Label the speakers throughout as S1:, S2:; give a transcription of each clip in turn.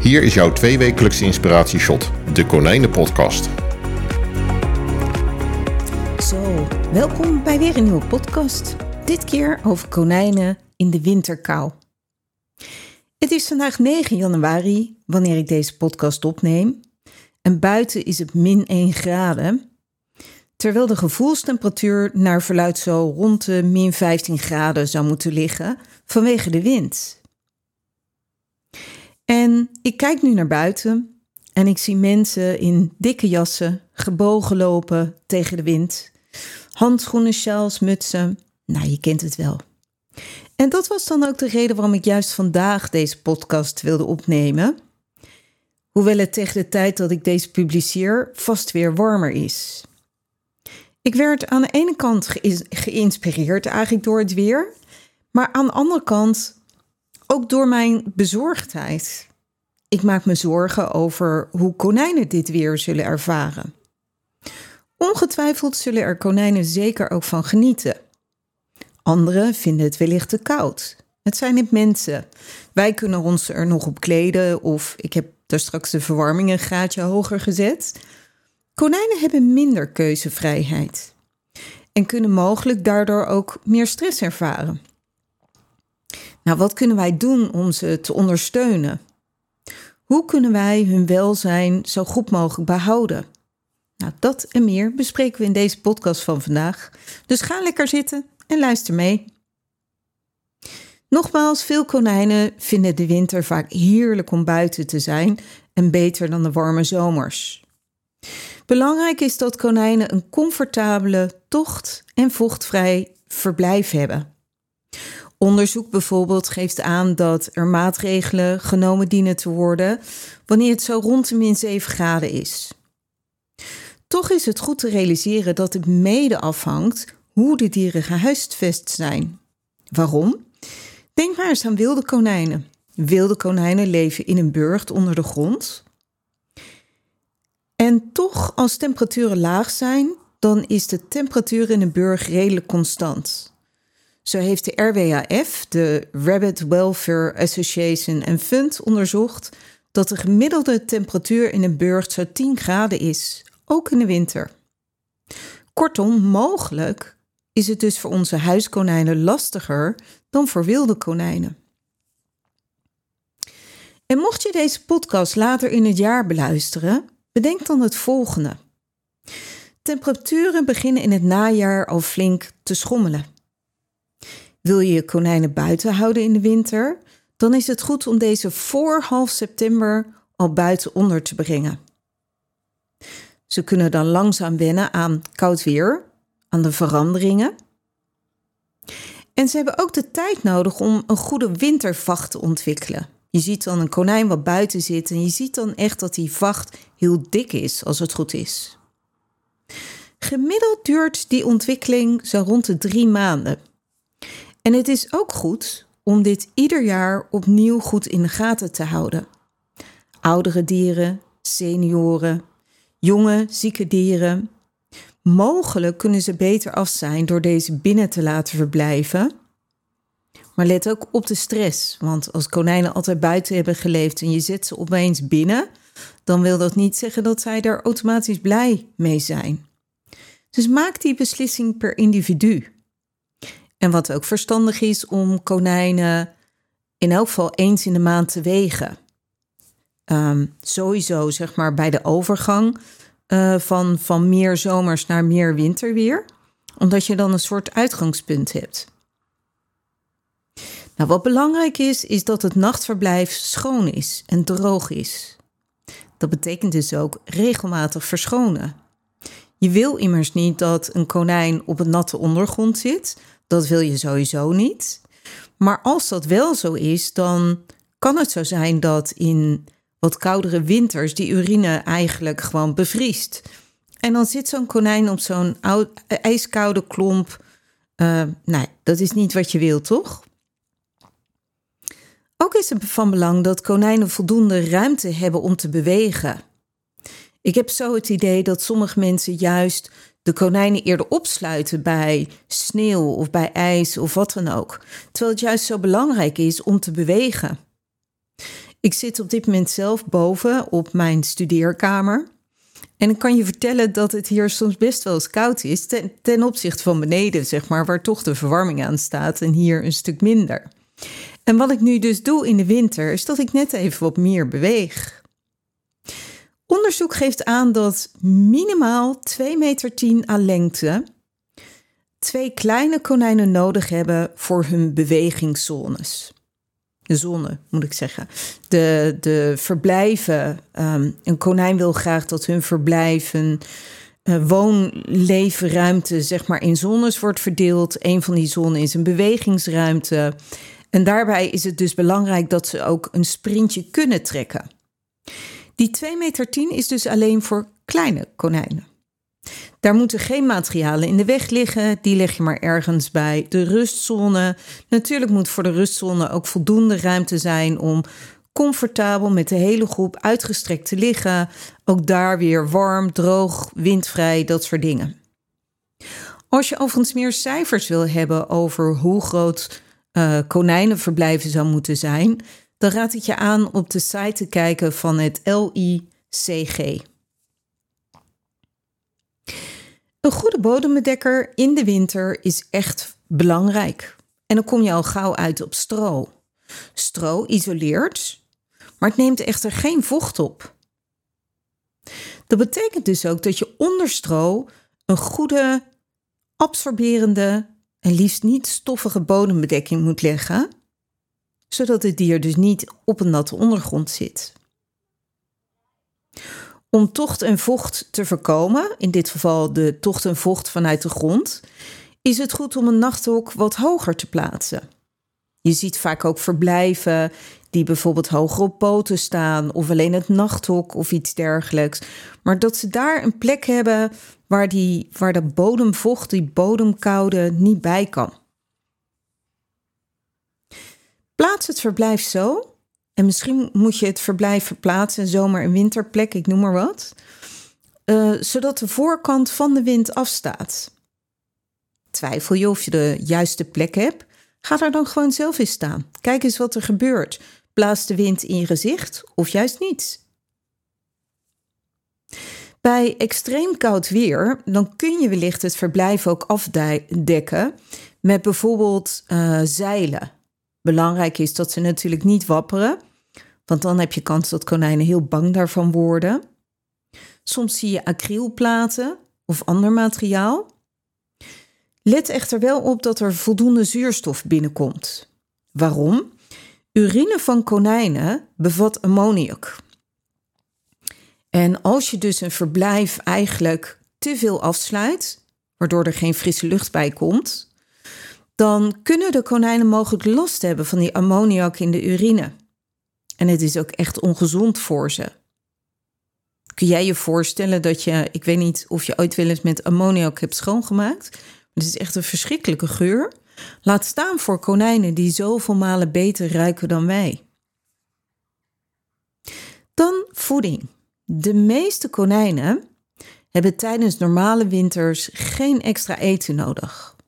S1: Hier is jouw tweewekelijkse inspiratieshot, de Konijnenpodcast.
S2: Zo, welkom bij weer een nieuwe podcast. Dit keer over konijnen in de winterkou. Het is vandaag 9 januari wanneer ik deze podcast opneem. En buiten is het min 1 graden. Terwijl de gevoelstemperatuur naar verluid zo rond de min 15 graden zou moeten liggen vanwege de wind. En ik kijk nu naar buiten en ik zie mensen in dikke jassen gebogen lopen tegen de wind. Handschoenen, sjaals, mutsen. Nou, je kent het wel. En dat was dan ook de reden waarom ik juist vandaag deze podcast wilde opnemen. Hoewel het tegen de tijd dat ik deze publiceer vast weer warmer is. Ik werd aan de ene kant geïnspireerd eigenlijk door het weer, maar aan de andere kant ook door mijn bezorgdheid. Ik maak me zorgen over hoe konijnen dit weer zullen ervaren. Ongetwijfeld zullen er konijnen zeker ook van genieten. Anderen vinden het wellicht te koud. Het zijn niet mensen. Wij kunnen ons er nog op kleden of ik heb daar straks de verwarming een graadje hoger gezet. Konijnen hebben minder keuzevrijheid en kunnen mogelijk daardoor ook meer stress ervaren. Nou, wat kunnen wij doen om ze te ondersteunen? Hoe kunnen wij hun welzijn zo goed mogelijk behouden? Nou, dat en meer bespreken we in deze podcast van vandaag. Dus ga lekker zitten en luister mee. Nogmaals, veel konijnen vinden de winter vaak heerlijk om buiten te zijn en beter dan de warme zomers. Belangrijk is dat konijnen een comfortabele tocht en vochtvrij verblijf hebben. Onderzoek bijvoorbeeld geeft aan dat er maatregelen genomen dienen te worden wanneer het zo rond de min 7 graden is. Toch is het goed te realiseren dat het mede afhangt hoe de dieren gehuisvest zijn. Waarom? Denk maar eens aan wilde konijnen. Wilde konijnen leven in een burcht onder de grond. En toch, als temperaturen laag zijn, dan is de temperatuur in een burg redelijk constant. Zo heeft de RWAF, de Rabbit Welfare Association en Fund, onderzocht dat de gemiddelde temperatuur in een burcht zo 10 graden is, ook in de winter. Kortom, mogelijk is het dus voor onze huiskonijnen lastiger dan voor wilde konijnen. En mocht je deze podcast later in het jaar beluisteren, bedenk dan het volgende. Temperaturen beginnen in het najaar al flink te schommelen. Wil je je konijnen buiten houden in de winter? Dan is het goed om deze voor half september al buiten onder te brengen. Ze kunnen dan langzaam wennen aan koud weer, aan de veranderingen. En ze hebben ook de tijd nodig om een goede wintervacht te ontwikkelen. Je ziet dan een konijn wat buiten zit en je ziet dan echt dat die vacht heel dik is, als het goed is. Gemiddeld duurt die ontwikkeling zo rond de drie maanden. En het is ook goed om dit ieder jaar opnieuw goed in de gaten te houden. Oudere dieren, senioren, jonge, zieke dieren. Mogelijk kunnen ze beter af zijn door deze binnen te laten verblijven. Maar let ook op de stress, want als konijnen altijd buiten hebben geleefd en je zet ze opeens binnen, dan wil dat niet zeggen dat zij er automatisch blij mee zijn. Dus maak die beslissing per individu. En wat ook verstandig is om konijnen in elk geval eens in de maand te wegen. Ehm, sowieso zeg maar bij de overgang uh, van, van meer zomers naar meer winterweer. Omdat je dan een soort uitgangspunt hebt. Nou, wat belangrijk is, is dat het nachtverblijf schoon is en droog is. Dat betekent dus ook regelmatig verschonen. Je wil immers niet dat een konijn op een natte ondergrond zit, dat wil je sowieso niet. Maar als dat wel zo is, dan kan het zo zijn dat in wat koudere winters die urine eigenlijk gewoon bevriest. En dan zit zo'n konijn op zo'n ijskoude klomp. Uh, nou, dat is niet wat je wilt, toch? Ook is het van belang dat konijnen voldoende ruimte hebben om te bewegen. Ik heb zo het idee dat sommige mensen juist de konijnen eerder opsluiten bij sneeuw of bij ijs of wat dan ook. Terwijl het juist zo belangrijk is om te bewegen. Ik zit op dit moment zelf boven op mijn studeerkamer. En ik kan je vertellen dat het hier soms best wel eens koud is ten, opzichte van beneden, zeg maar, waar toch de verwarming aan staat en hier een stuk minder. En wat ik nu dus doe in de winter, is dat ik net even wat meer beweeg. Onderzoek geeft aan dat minimaal 2,10 meter aan lengte twee kleine konijnen nodig hebben voor hun bewegingszones. De zonne, moet ik zeggen. De, de verblijven. Um, een konijn wil graag dat hun verblijven. Uh, woonleefruimte, zeg maar, in zones wordt verdeeld. Een van die zones is een bewegingsruimte. En daarbij is het dus belangrijk dat ze ook een sprintje kunnen trekken. Die 2,10 meter is dus alleen voor kleine konijnen. Daar moeten geen materialen in de weg liggen, die leg je maar ergens bij de rustzone. Natuurlijk moet voor de rustzone ook voldoende ruimte zijn om comfortabel met de hele groep uitgestrekt te liggen. Ook daar weer warm, droog, windvrij, dat soort dingen. Als je overigens meer cijfers wil hebben over hoe groot uh, konijnenverblijven zou moeten zijn, dan raad ik je aan op de site te kijken van het LICG. Een goede bodembedekker in de winter is echt belangrijk. En dan kom je al gauw uit op stro. Stro isoleert, maar het neemt echter geen vocht op. Dat betekent dus ook dat je onder stro een goede, absorberende en liefst niet stoffige bodembedekking moet leggen, zodat het dier dus niet op een natte ondergrond zit. Om tocht en vocht te voorkomen, in dit geval de tocht en vocht vanuit de grond, is het goed om een nachthok wat hoger te plaatsen. Je ziet vaak ook verblijven die bijvoorbeeld hoger op poten staan, of alleen het nachthok of iets dergelijks. Maar dat ze daar een plek hebben waar, die, waar de bodemvocht, die bodemkoude, niet bij kan. Plaats het verblijf zo. En misschien moet je het verblijf verplaatsen, zomer- en winterplek, ik noem maar wat. Uh, zodat de voorkant van de wind afstaat. Twijfel je of je de juiste plek hebt? Ga daar dan gewoon zelf eens staan. Kijk eens wat er gebeurt. Blaast de wind in je gezicht of juist niet? Bij extreem koud weer, dan kun je wellicht het verblijf ook afdekken met bijvoorbeeld uh, zeilen. Belangrijk is dat ze natuurlijk niet wapperen, want dan heb je kans dat konijnen heel bang daarvan worden. Soms zie je acrylplaten of ander materiaal. Let echter wel op dat er voldoende zuurstof binnenkomt. Waarom? Urine van konijnen bevat ammoniak. En als je dus een verblijf eigenlijk te veel afsluit, waardoor er geen frisse lucht bij komt, dan kunnen de konijnen mogelijk last hebben van die ammoniak in de urine. En het is ook echt ongezond voor ze. Kun jij je voorstellen dat je, ik weet niet of je ooit wel eens met ammoniak hebt schoongemaakt, het is echt een verschrikkelijke geur. Laat staan voor konijnen die zoveel malen beter ruiken dan wij. Dan voeding. De meeste konijnen hebben tijdens normale winters geen extra eten nodig.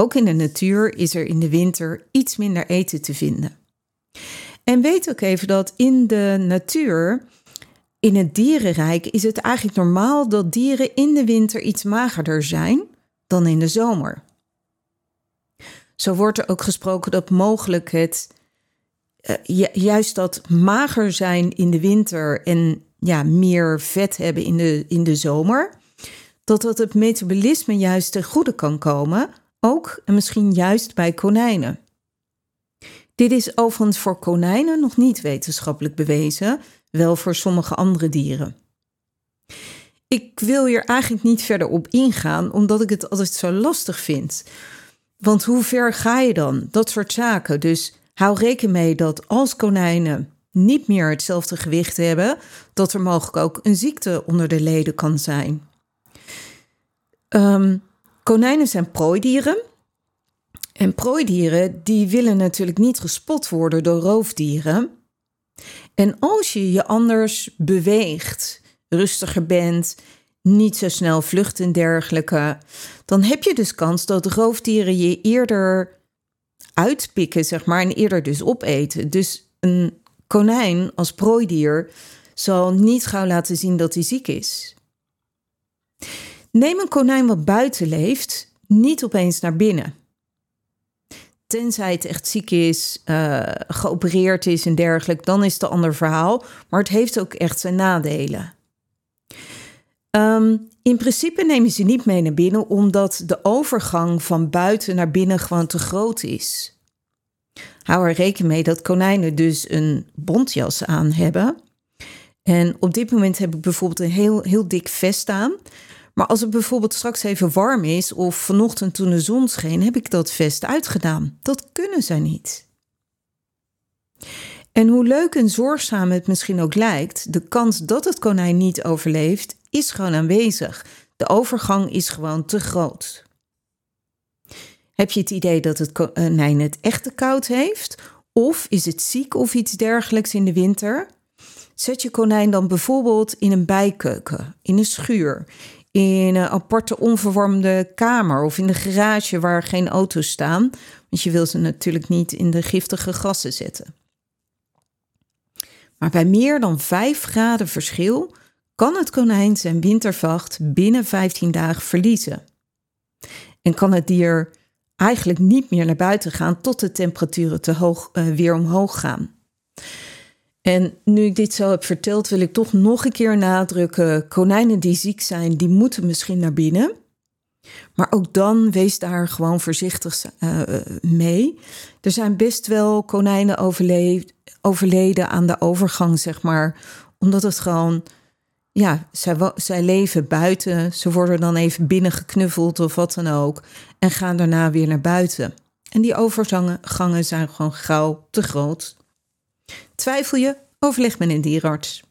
S2: Ook in de natuur is er in de winter iets minder eten te vinden. En weet ook even dat in de natuur, in het dierenrijk, is het eigenlijk normaal dat dieren in de winter iets magerder zijn dan in de zomer. Zo wordt er ook gesproken dat mogelijk het uh, juist dat mager zijn in de winter en ja, meer vet hebben in de, in de zomer, dat dat het metabolisme juist ten goede kan komen, ook en misschien juist bij konijnen. Dit is overigens voor konijnen nog niet wetenschappelijk bewezen, wel voor sommige andere dieren. Ik wil hier eigenlijk niet verder op ingaan, omdat ik het altijd zo lastig vind. Want hoe ver ga je dan? Dat soort zaken. Dus hou rekening mee dat als konijnen niet meer hetzelfde gewicht hebben, dat er mogelijk ook een ziekte onder de leden kan zijn. Um, konijnen zijn prooidieren. En prooidieren die willen natuurlijk niet gespot worden door roofdieren. En als je je anders beweegt, rustiger bent, niet zo snel vlucht en dergelijke, dan heb je dus kans dat roofdieren je eerder uitpikken, zeg maar, en eerder dus opeten. Dus een konijn als prooidier zal niet gauw laten zien dat hij ziek is. Neem een konijn wat buiten leeft, niet opeens naar binnen. Tenzij het echt ziek is, uh, geopereerd is en dergelijke, dan is het een ander verhaal. Maar het heeft ook echt zijn nadelen. Um, in principe neem je ze niet mee naar binnen, omdat de overgang van buiten naar binnen gewoon te groot is. Hou er rekening mee dat konijnen dus een bontjas aan hebben. En op dit moment heb ik bijvoorbeeld een heel, heel dik vest aan. Maar als het bijvoorbeeld straks even warm is of vanochtend toen de zon scheen, heb ik dat vest uitgedaan. Dat kunnen zij niet. En hoe leuk en zorgzaam het misschien ook lijkt, de kans dat het konijn niet overleeft is gewoon aanwezig. De overgang is gewoon te groot. Heb je het idee dat het konijn het echt te koud heeft? Of is het ziek of iets dergelijks in de winter? Zet je konijn dan bijvoorbeeld in een bijkeuken, in een schuur, in een aparte onverwarmde kamer of in de garage waar geen auto's staan, want je wil ze natuurlijk niet in de giftige gassen zetten. Maar bij meer dan 5 graden verschil kan het konijn zijn wintervacht binnen 15 dagen verliezen. En kan het dier eigenlijk niet meer naar buiten gaan tot de temperaturen te hoog, uh, weer omhoog gaan. En nu ik dit zo heb verteld, wil ik toch nog een keer nadrukken: konijnen die ziek zijn, die moeten misschien naar binnen. Maar ook dan wees daar gewoon voorzichtig uh, mee. Er zijn best wel konijnen overleden aan de overgang, zeg maar, omdat het gewoon ja, zij, zij leven buiten. Ze worden dan even binnengeknuffeld of wat dan ook. En gaan daarna weer naar buiten. En die overgangen zijn gewoon gauw te groot. Twijfel je? Overleg met een dierenarts.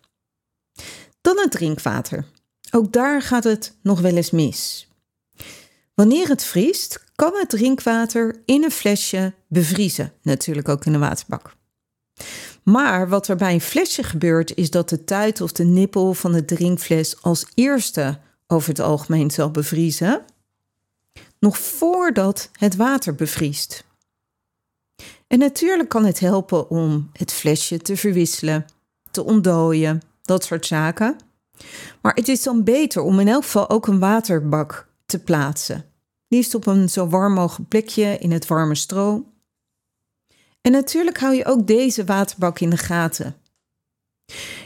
S2: Dan het drinkwater. Ook daar gaat het nog wel eens mis. Wanneer het vriest, kan het drinkwater in een flesje bevriezen. Natuurlijk ook in een waterbak. Maar wat er bij een flesje gebeurt, is dat de tuit of de nippel van de drinkfles als eerste over het algemeen zal bevriezen, nog voordat het water bevriest. En natuurlijk kan het helpen om het flesje te verwisselen, te ontdooien, dat soort zaken. Maar het is dan beter om in elk geval ook een waterbak te plaatsen. Liefst op een zo warm mogelijk plekje in het warme stro. En natuurlijk hou je ook deze waterbak in de gaten.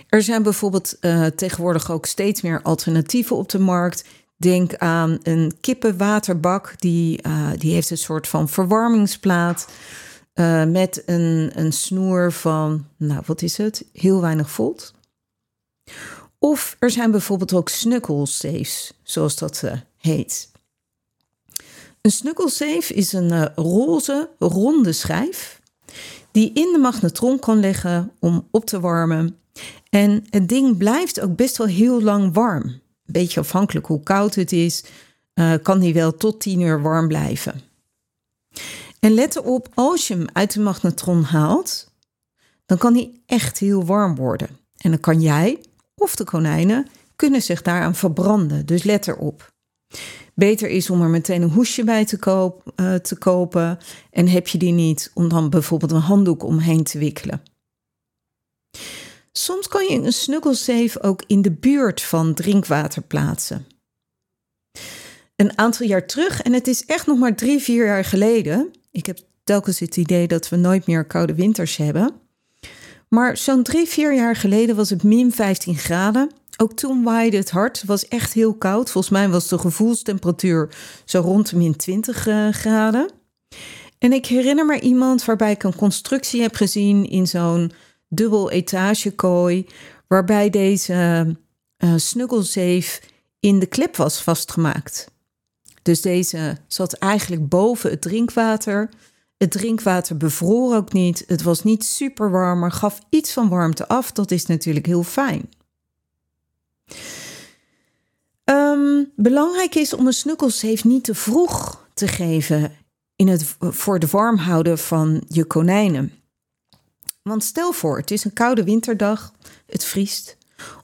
S2: Er zijn bijvoorbeeld uh, tegenwoordig ook steeds meer alternatieven op de markt. Denk aan een kippenwaterbak, die, uh, die heeft een soort van verwarmingsplaat. Uh, met een, een snoer van, nou wat is het, heel weinig volt. Of er zijn bijvoorbeeld ook snuggelsafes, zoals dat heet. Een snuggelsafe is een roze, ronde schijf die in de magnetron kan leggen om op te warmen. En het ding blijft ook best wel heel lang warm. Een beetje afhankelijk hoe koud het is, kan die wel tot 10 uur warm blijven. En let erop, als je hem uit de magnetron haalt, dan kan hij echt heel warm worden. En dan kan jij of de konijnen kunnen zich daaraan verbranden. Dus let erop. Beter is om er meteen een hoesje bij te, uh, te kopen. En heb je die niet, om dan bijvoorbeeld een handdoek omheen te wikkelen. Soms kan je een snuggelsafe ook in de buurt van drinkwater plaatsen. Een aantal jaar terug, en het is echt nog maar drie, vier jaar geleden. Ik heb telkens het idee dat we nooit meer koude winters hebben. Maar zo'n drie, vier jaar geleden was het min 15 graden. Ook toen waaide het hard. Het was echt heel koud. Volgens mij was de gevoelstemperatuur zo rond de min 20 uh, graden. En ik herinner me iemand waarbij ik een constructie heb gezien in zo'n dubbel etagekooi. Waarbij deze uh, snuggelzeef in de klep was vastgemaakt. Dus deze zat eigenlijk boven het drinkwater. Het drinkwater bevroor ook niet. Het was niet super warm, maar gaf iets van warmte af. Dat is natuurlijk heel fijn. Um, belangrijk is om een snukkelzeef niet te vroeg te geven in het, voor de warm houden van je konijnen. Want stel voor, het is een koude winterdag, het vriest.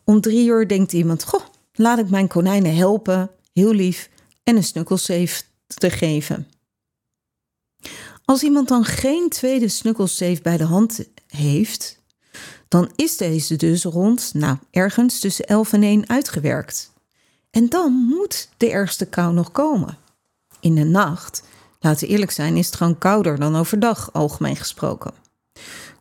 S2: Om drie uur denkt iemand, goh, laat ik mijn konijnen helpen, heel lief, en een snukkelzeef te geven. Als iemand dan geen tweede snukkelzeef bij de hand heeft, dan is deze dus rond, nou, ergens tussen 11 en 1 uitgewerkt. En dan moet de ergste kou nog komen. In de nacht, laten we eerlijk zijn, is het gewoon kouder dan overdag, algemeen gesproken.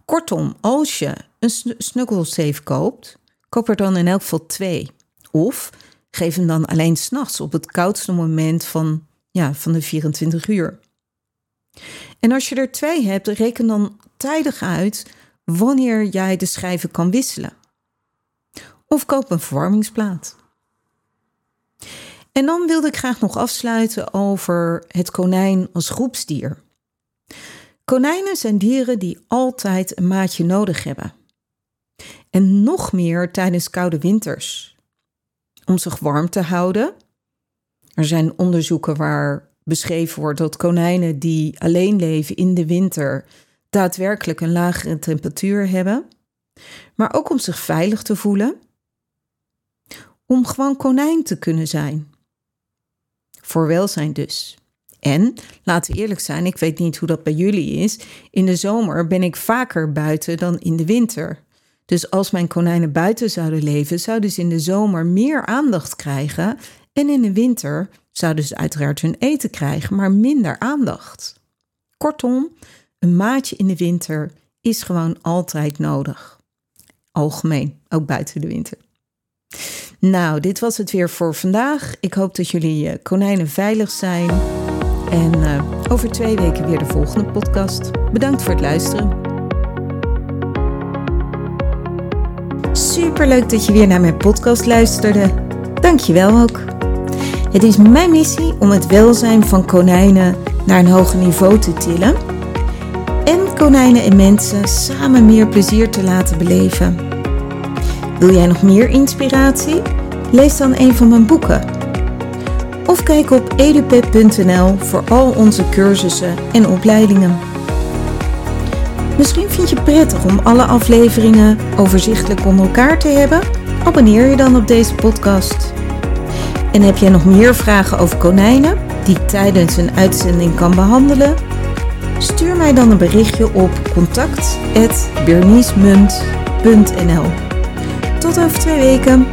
S2: Kortom, als je een snukkelzeef koopt, koop er dan in elk geval twee. Of geef hem dan alleen s'nachts op het koudste moment van, ja, van de 24 uur. En als je er twee hebt, reken dan tijdig uit wanneer jij de schijven kan wisselen. Of koop een verwarmingsplaat. En dan wilde ik graag nog afsluiten over het konijn als groepsdier. Konijnen zijn dieren die altijd een maatje nodig hebben. En nog meer tijdens koude winters. Om zich warm te houden. Er zijn onderzoeken waar beschreven wordt dat konijnen die alleen leven in de winter daadwerkelijk een lagere temperatuur hebben. Maar ook om zich veilig te voelen. Om gewoon konijn te kunnen zijn. Voor welzijn dus. En, laten we eerlijk zijn, ik weet niet hoe dat bij jullie is. In de zomer ben ik vaker buiten dan in de winter. Dus als mijn konijnen buiten zouden leven, zouden ze in de zomer meer aandacht krijgen. En in de winter zouden ze uiteraard hun eten krijgen, maar minder aandacht. Kortom, een maatje in de winter is gewoon altijd nodig. Algemeen, ook buiten de winter. Nou, dit was het weer voor vandaag. Ik hoop dat jullie eh, konijnen veilig zijn. En uh, over twee weken weer de volgende podcast. Bedankt voor het luisteren. Superleuk dat je weer naar mijn podcast luisterde. Dankjewel ook. Het is mijn missie om het welzijn van konijnen naar een hoger niveau te tillen. En konijnen en mensen samen meer plezier te laten beleven. Wil jij nog meer inspiratie? Lees dan een van mijn boeken. Of kijk op edupep.nl voor al onze cursussen en opleidingen. Misschien vind je het prettig om alle afleveringen overzichtelijk onder elkaar te hebben? Abonneer je dan op deze podcast. En heb jij nog meer vragen over konijnen die ik tijdens een uitzending kan behandelen? Stuur mij dan een berichtje op contact.berniesmunt.nl Tot over twee weken.